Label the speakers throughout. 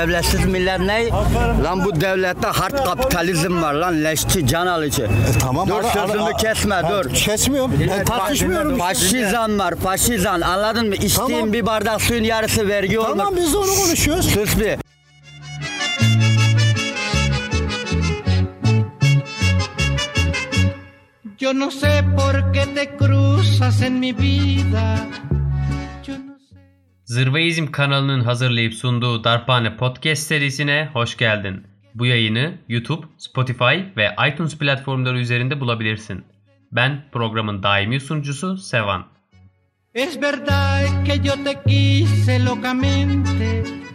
Speaker 1: devletsiz millet ne? Lan bu devlette hard kapitalizm var lan leşçi can alıcı.
Speaker 2: E, tamam,
Speaker 1: Dur
Speaker 2: ara-
Speaker 1: sözümü
Speaker 2: ara-
Speaker 1: kesme
Speaker 2: Ha,
Speaker 1: dur.
Speaker 2: Kesmiyorum. Ben tartışmıyorum.
Speaker 1: Faşizan var faşizan anladın mı? İçtiğin
Speaker 2: Tamam.
Speaker 1: bir bardak suyun yarısı vergi olmak.
Speaker 2: Tamam biz de onu konuşuyoruz.
Speaker 1: Sus bir.
Speaker 3: Yo no sé por qué te cruzas en mi vida.
Speaker 4: Zırvaizm kanalının hazırlayıp sunduğu Darphane Podcast serisine hoş geldin. Bu yayını YouTube, Spotify ve iTunes platformları üzerinde bulabilirsin. Ben programın daimi sunucusu Sevan.
Speaker 3: Es verdad que yo te quise locamente.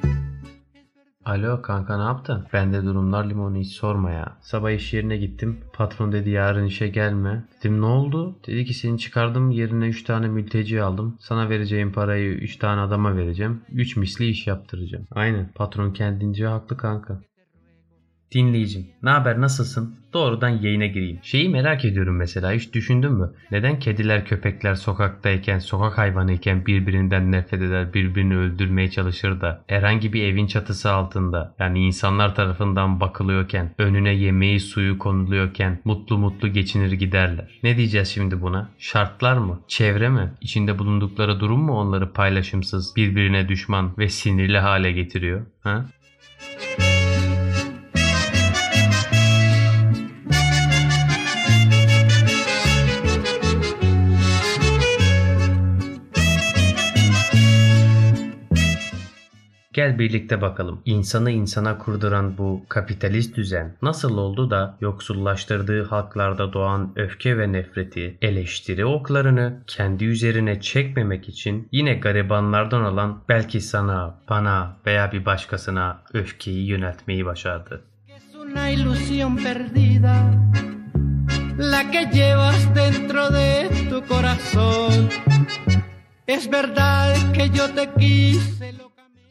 Speaker 4: Alo kanka ne yaptın? Bende durumlar limonu hiç sorma ya. Sabah iş yerine gittim. Patron dedi yarın işe gelme. Dedim ne oldu? Dedi ki seni çıkardım yerine 3 tane mülteci aldım. Sana vereceğim parayı 3 tane adama vereceğim. 3 misli iş yaptıracağım. Aynen patron kendince haklı kanka. Dinleyicim, ne haber nasılsın? Doğrudan yayına gireyim. Şeyi merak ediyorum mesela hiç düşündün mü? Neden kediler köpekler sokaktayken, sokak hayvanıyken birbirinden nefret eder, birbirini öldürmeye çalışır da herhangi bir evin çatısı altında yani insanlar tarafından bakılıyorken, önüne yemeği suyu konuluyorken mutlu mutlu geçinir giderler. Ne diyeceğiz şimdi buna? Şartlar mı? Çevre mi? İçinde bulundukları durum mu onları paylaşımsız, birbirine düşman ve sinirli hale getiriyor? Ha? Gel birlikte bakalım. İnsanı insana kurduran bu kapitalist düzen nasıl oldu da yoksullaştırdığı halklarda doğan öfke ve nefreti, eleştiri oklarını kendi üzerine çekmemek için yine garibanlardan olan belki sana, bana veya bir başkasına öfkeyi yöneltmeyi başardı.
Speaker 3: La que llevas dentro de tu corazón. Es verdad que yo te quise.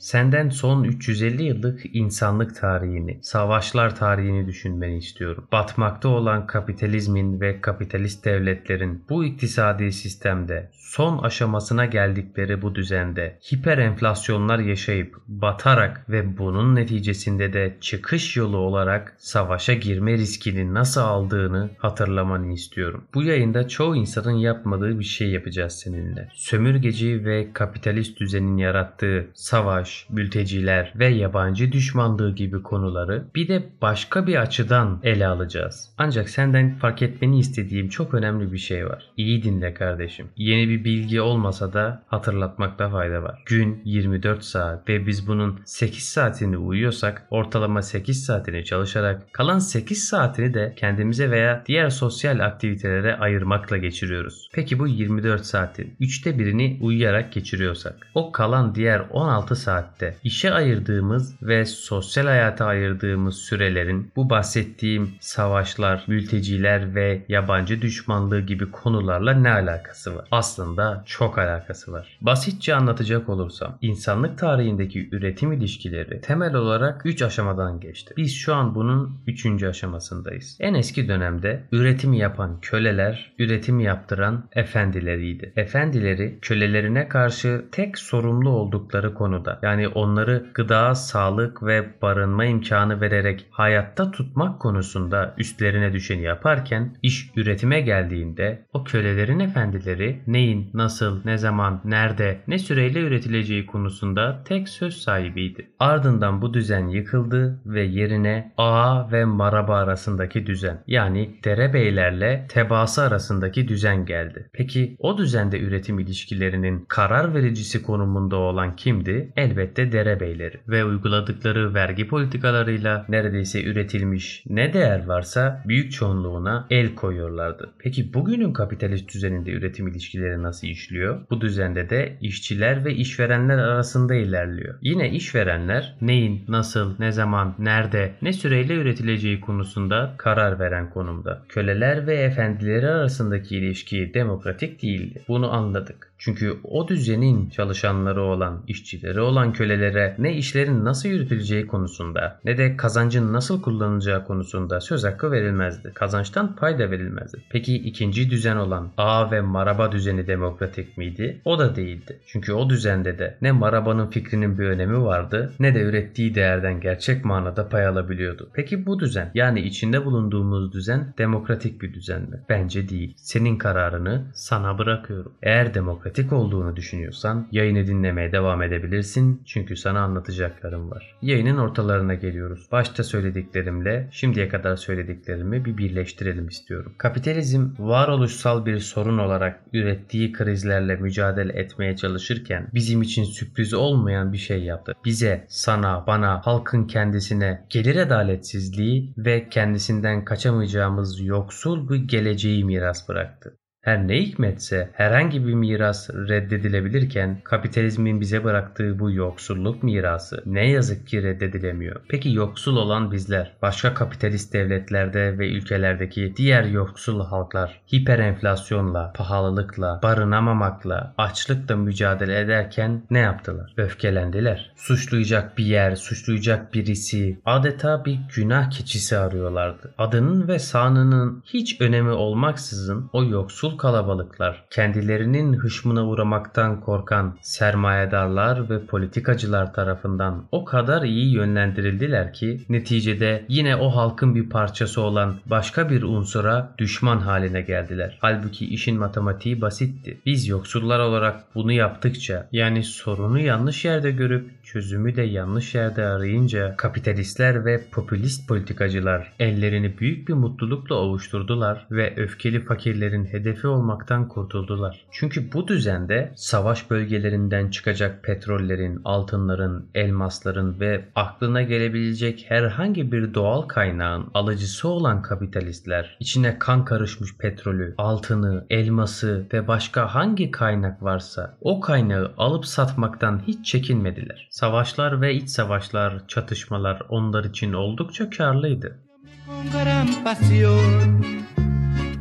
Speaker 4: Senden son 350 yıllık insanlık tarihini, savaşlar tarihini düşünmeni istiyorum. Batmakta olan kapitalizmin ve kapitalist devletlerin bu iktisadi sistemde son aşamasına geldikleri bu düzende hiper enflasyonlar yaşayıp batarak ve bunun neticesinde de çıkış yolu olarak savaşa girme riskini nasıl aldığını hatırlamanı istiyorum. Bu yayında çoğu insanın yapmadığı bir şey yapacağız seninle. Sömürgeci ve kapitalist düzenin yarattığı savaş, mülteciler ve yabancı düşmanlığı gibi konuları bir de başka bir açıdan ele alacağız. Ancak senden fark etmeni istediğim çok önemli bir şey var. İyi dinle kardeşim. Yeni bir bilgi olmasa da hatırlatmakta fayda var. Gün 24 saat ve biz bunun 8 saatini uyuyorsak ortalama 8 saatini çalışarak kalan 8 saatini de kendimize veya diğer sosyal aktivitelere ayırmakla geçiriyoruz. Peki bu 24 saatin 3'te birini uyuyarak geçiriyorsak o kalan diğer 16 saatte işe ayırdığımız ve sosyal hayata ayırdığımız sürelerin bu bahsettiğim savaşlar, mülteciler ve yabancı düşmanlığı gibi konularla ne alakası var? Aslında çok alakası var. Basitçe anlatacak olursam insanlık tarihindeki üretim ilişkileri temel olarak 3 aşamadan geçti. Biz şu an bunun 3. aşamasındayız. En eski dönemde üretim yapan köleler, üretim yaptıran efendileriydi. Efendileri kölelerine karşı tek sorumlu oldukları konuda yani onları gıda, sağlık ve barınma imkanı vererek hayatta tutmak konusunda üstlerine düşeni yaparken iş üretime geldiğinde o kölelerin efendileri neyin, nasıl, ne zaman, nerede, ne süreyle üretileceği konusunda tek söz sahibiydi. Ardından bu düzen yıkıldı ve yerine ağa ve maraba arasındaki düzen yani derebeylerle tebaası arasındaki düzen geldi. Peki o düzende üretim ilişkilerinin karar vericisi konumunda olan kimdi? Elbette derebeyleri ve uyguladıkları vergi politikalarıyla neredeyse üretilmiş ne değer varsa büyük çoğunluğuna el koyuyorlardı. Peki bugünün kapitalist düzeninde üretim ilişkileri nasıl işliyor? Bu düzende de işçiler ve işverenler arasında ilerliyor. Yine işverenler neyin, nasıl, ne zaman, nerede, ne süreyle üretileceği konusunda karar veren konumda. Köleler ve efendileri arasındaki ilişki demokratik değildi. Bunu anladık. Çünkü o düzenin çalışanları olan, işçileri olan kölelere ne işlerin nasıl yürütüleceği konusunda ne de kazancın nasıl kullanılacağı konusunda söz hakkı verilmezdi. Kazançtan pay da verilmezdi. Peki ikinci düzen olan A ve maraba düzeni demokratik miydi? O da değildi. Çünkü o düzende de ne marabanın fikrinin bir önemi vardı ne de ürettiği değerden gerçek manada pay alabiliyordu. Peki bu düzen yani içinde bulunduğumuz düzen demokratik bir düzen mi? Bence değil. Senin kararını sana bırakıyorum. Eğer demokratik olduğunu düşünüyorsan yayını dinlemeye devam edebilirsin çünkü sana anlatacaklarım var. Yayının ortalarına geliyoruz. Başta söylediklerimle şimdiye kadar söylediklerimi bir birleştirelim istiyorum. Kapitalizm varoluşsal bir sorun olarak ürettiği krizlerle mücadele etmeye çalışırken bizim için sürpriz olmayan bir şey yaptı. Bize, sana, bana, halkın kendisine gelir adaletsizliği ve kendisinden kaçamayacağımız yoksul bir geleceği miras bıraktı. Her ne hikmetse herhangi bir miras reddedilebilirken kapitalizmin bize bıraktığı bu yoksulluk mirası ne yazık ki reddedilemiyor. Peki yoksul olan bizler, başka kapitalist devletlerde ve ülkelerdeki diğer yoksul halklar hiperenflasyonla, pahalılıkla, barınamamakla, açlıkla mücadele ederken ne yaptılar? Öfkelendiler. Suçlayacak bir yer, suçlayacak birisi, adeta bir günah keçisi arıyorlardı. Adının ve sanının hiç önemi olmaksızın o yoksul kalabalıklar, kendilerinin hışmına uğramaktan korkan sermayedarlar ve politikacılar tarafından o kadar iyi yönlendirildiler ki neticede yine o halkın bir parçası olan başka bir unsura düşman haline geldiler. Halbuki işin matematiği basitti. Biz yoksullar olarak bunu yaptıkça yani sorunu yanlış yerde görüp çözümü de yanlış yerde arayınca kapitalistler ve popülist politikacılar ellerini büyük bir mutlulukla ovuşturdular ve öfkeli fakirlerin hedefi olmaktan kurtuldular. Çünkü bu düzende savaş bölgelerinden çıkacak petrollerin, altınların, elmasların ve aklına gelebilecek herhangi bir doğal kaynağın alıcısı olan kapitalistler içine kan karışmış petrolü, altını, elması ve başka hangi kaynak varsa o kaynağı alıp satmaktan hiç çekinmediler. Savaşlar ve iç savaşlar, çatışmalar onlar için oldukça karlıydı.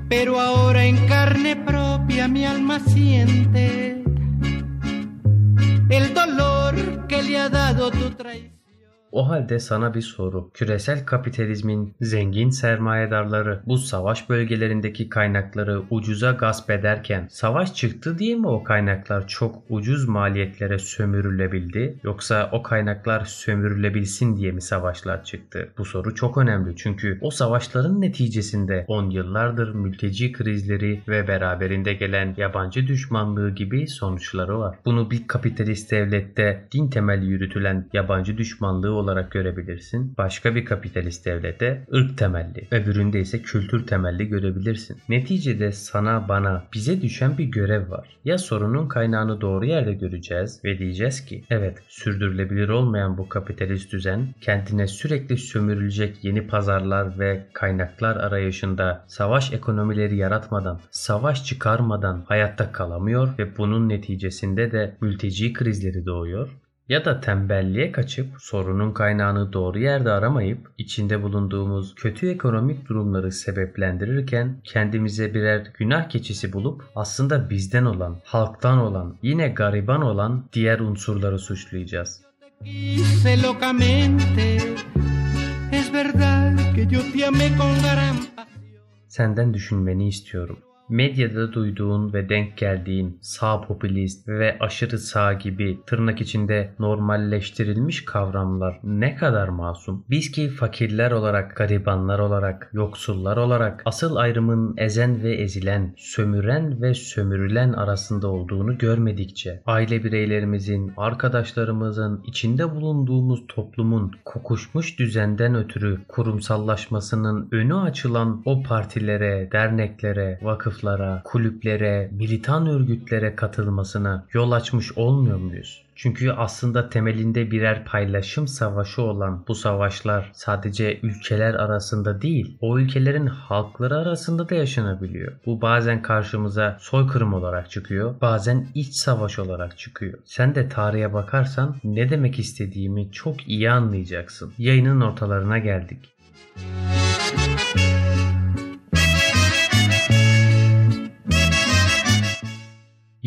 Speaker 3: pero ahora en carne propia mi alma siente el dolor que le ha dado tu traición.
Speaker 4: O halde sana bir soru. Küresel kapitalizmin zengin sermayedarları bu savaş bölgelerindeki kaynakları ucuza gasp ederken savaş çıktı diye mi o kaynaklar çok ucuz maliyetlere sömürülebildi yoksa o kaynaklar sömürülebilsin diye mi savaşlar çıktı? Bu soru çok önemli çünkü o savaşların neticesinde 10 yıllardır mülteci krizleri ve beraberinde gelen yabancı düşmanlığı gibi sonuçları var. Bunu bir kapitalist devlette din temelli yürütülen yabancı düşmanlığı olarak görebilirsin. Başka bir kapitalist devlete ırk temelli, öbüründe ise kültür temelli görebilirsin. Neticede sana, bana, bize düşen bir görev var. Ya sorunun kaynağını doğru yerde göreceğiz ve diyeceğiz ki evet sürdürülebilir olmayan bu kapitalist düzen kendine sürekli sömürülecek yeni pazarlar ve kaynaklar arayışında savaş ekonomileri yaratmadan, savaş çıkarmadan hayatta kalamıyor ve bunun neticesinde de mülteci krizleri doğuyor ya da tembelliğe kaçıp sorunun kaynağını doğru yerde aramayıp içinde bulunduğumuz kötü ekonomik durumları sebeplendirirken kendimize birer günah keçisi bulup aslında bizden olan, halktan olan, yine gariban olan diğer unsurları suçlayacağız. Senden düşünmeni istiyorum. Medyada duyduğun ve denk geldiğin sağ popülist ve aşırı sağ gibi tırnak içinde normalleştirilmiş kavramlar ne kadar masum. Biz ki fakirler olarak, garibanlar olarak, yoksullar olarak asıl ayrımın ezen ve ezilen, sömüren ve sömürülen arasında olduğunu görmedikçe aile bireylerimizin, arkadaşlarımızın, içinde bulunduğumuz toplumun kokuşmuş düzenden ötürü kurumsallaşmasının önü açılan o partilere, derneklere, vakıflara, kulüplere, militan örgütlere katılmasına yol açmış olmuyor muyuz? Çünkü aslında temelinde birer paylaşım savaşı olan bu savaşlar sadece ülkeler arasında değil, o ülkelerin halkları arasında da yaşanabiliyor. Bu bazen karşımıza soykırım olarak çıkıyor, bazen iç savaş olarak çıkıyor. Sen de tarihe bakarsan ne demek istediğimi çok iyi anlayacaksın. Yayının ortalarına geldik.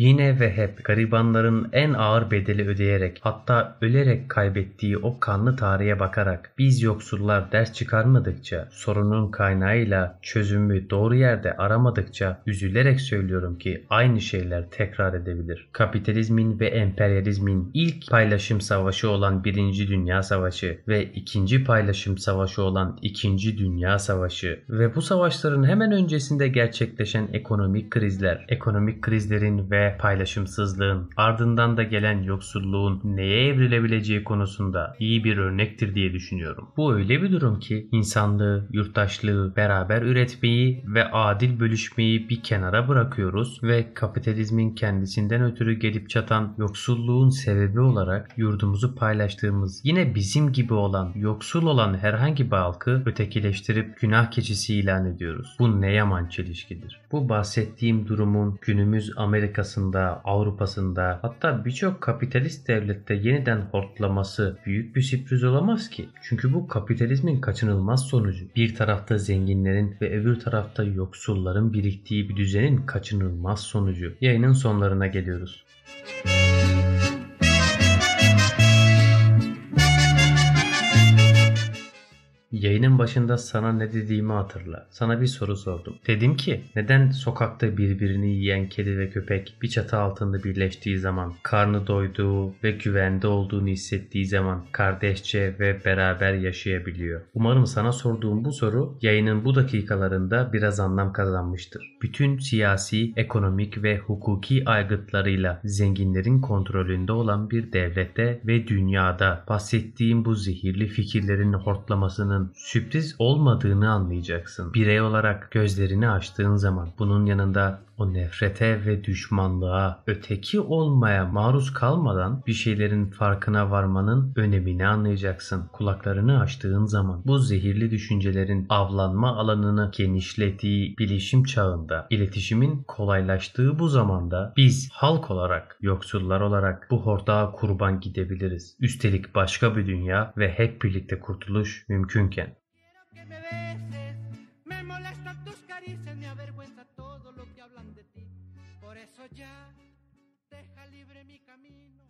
Speaker 4: Yine ve hep garibanların en ağır bedeli ödeyerek hatta ölerek kaybettiği o kanlı tarihe bakarak biz yoksullar ders çıkarmadıkça sorunun kaynağıyla çözümü doğru yerde aramadıkça üzülerek söylüyorum ki aynı şeyler tekrar edebilir. Kapitalizmin ve emperyalizmin ilk paylaşım savaşı olan Birinci Dünya Savaşı ve ikinci paylaşım savaşı olan İkinci Dünya Savaşı ve bu savaşların hemen öncesinde gerçekleşen ekonomik krizler, ekonomik krizlerin ve paylaşımsızlığın ardından da gelen yoksulluğun neye evrilebileceği konusunda iyi bir örnektir diye düşünüyorum. Bu öyle bir durum ki insanlığı, yurttaşlığı, beraber üretmeyi ve adil bölüşmeyi bir kenara bırakıyoruz ve kapitalizmin kendisinden ötürü gelip çatan yoksulluğun sebebi olarak yurdumuzu paylaştığımız yine bizim gibi olan yoksul olan herhangi bir halkı ötekileştirip günah keçisi ilan ediyoruz. Bu ne yaman çelişkidir. Bu bahsettiğim durumun günümüz Amerika'sında, Avrupa'sında hatta birçok kapitalist devlette yeniden hortlaması büyük bir sürpriz olamaz ki. Çünkü bu kapitalizmin kaçınılmaz sonucu. Bir tarafta zenginlerin ve öbür tarafta yoksulların biriktiği bir düzenin kaçınılmaz sonucu. Yayının sonlarına geliyoruz. Yayının başında sana ne dediğimi hatırla. Sana bir soru sordum. Dedim ki neden sokakta birbirini yiyen kedi ve köpek bir çatı altında birleştiği zaman, karnı doyduğu ve güvende olduğunu hissettiği zaman kardeşçe ve beraber yaşayabiliyor? Umarım sana sorduğum bu soru yayının bu dakikalarında biraz anlam kazanmıştır. Bütün siyasi, ekonomik ve hukuki aygıtlarıyla zenginlerin kontrolünde olan bir devlette ve dünyada bahsettiğim bu zehirli fikirlerin hortlamasının sürpriz olmadığını anlayacaksın. Birey olarak gözlerini açtığın zaman bunun yanında o nefrete ve düşmanlığa, öteki olmaya maruz kalmadan bir şeylerin farkına varmanın önemini anlayacaksın. Kulaklarını açtığın zaman bu zehirli düşüncelerin avlanma alanını genişlettiği bilişim çağında, iletişimin kolaylaştığı bu zamanda biz halk olarak, yoksullar olarak bu hortağa kurban gidebiliriz. Üstelik başka bir dünya ve hep birlikte kurtuluş mümkünken.
Speaker 3: ya deja libre mi camino.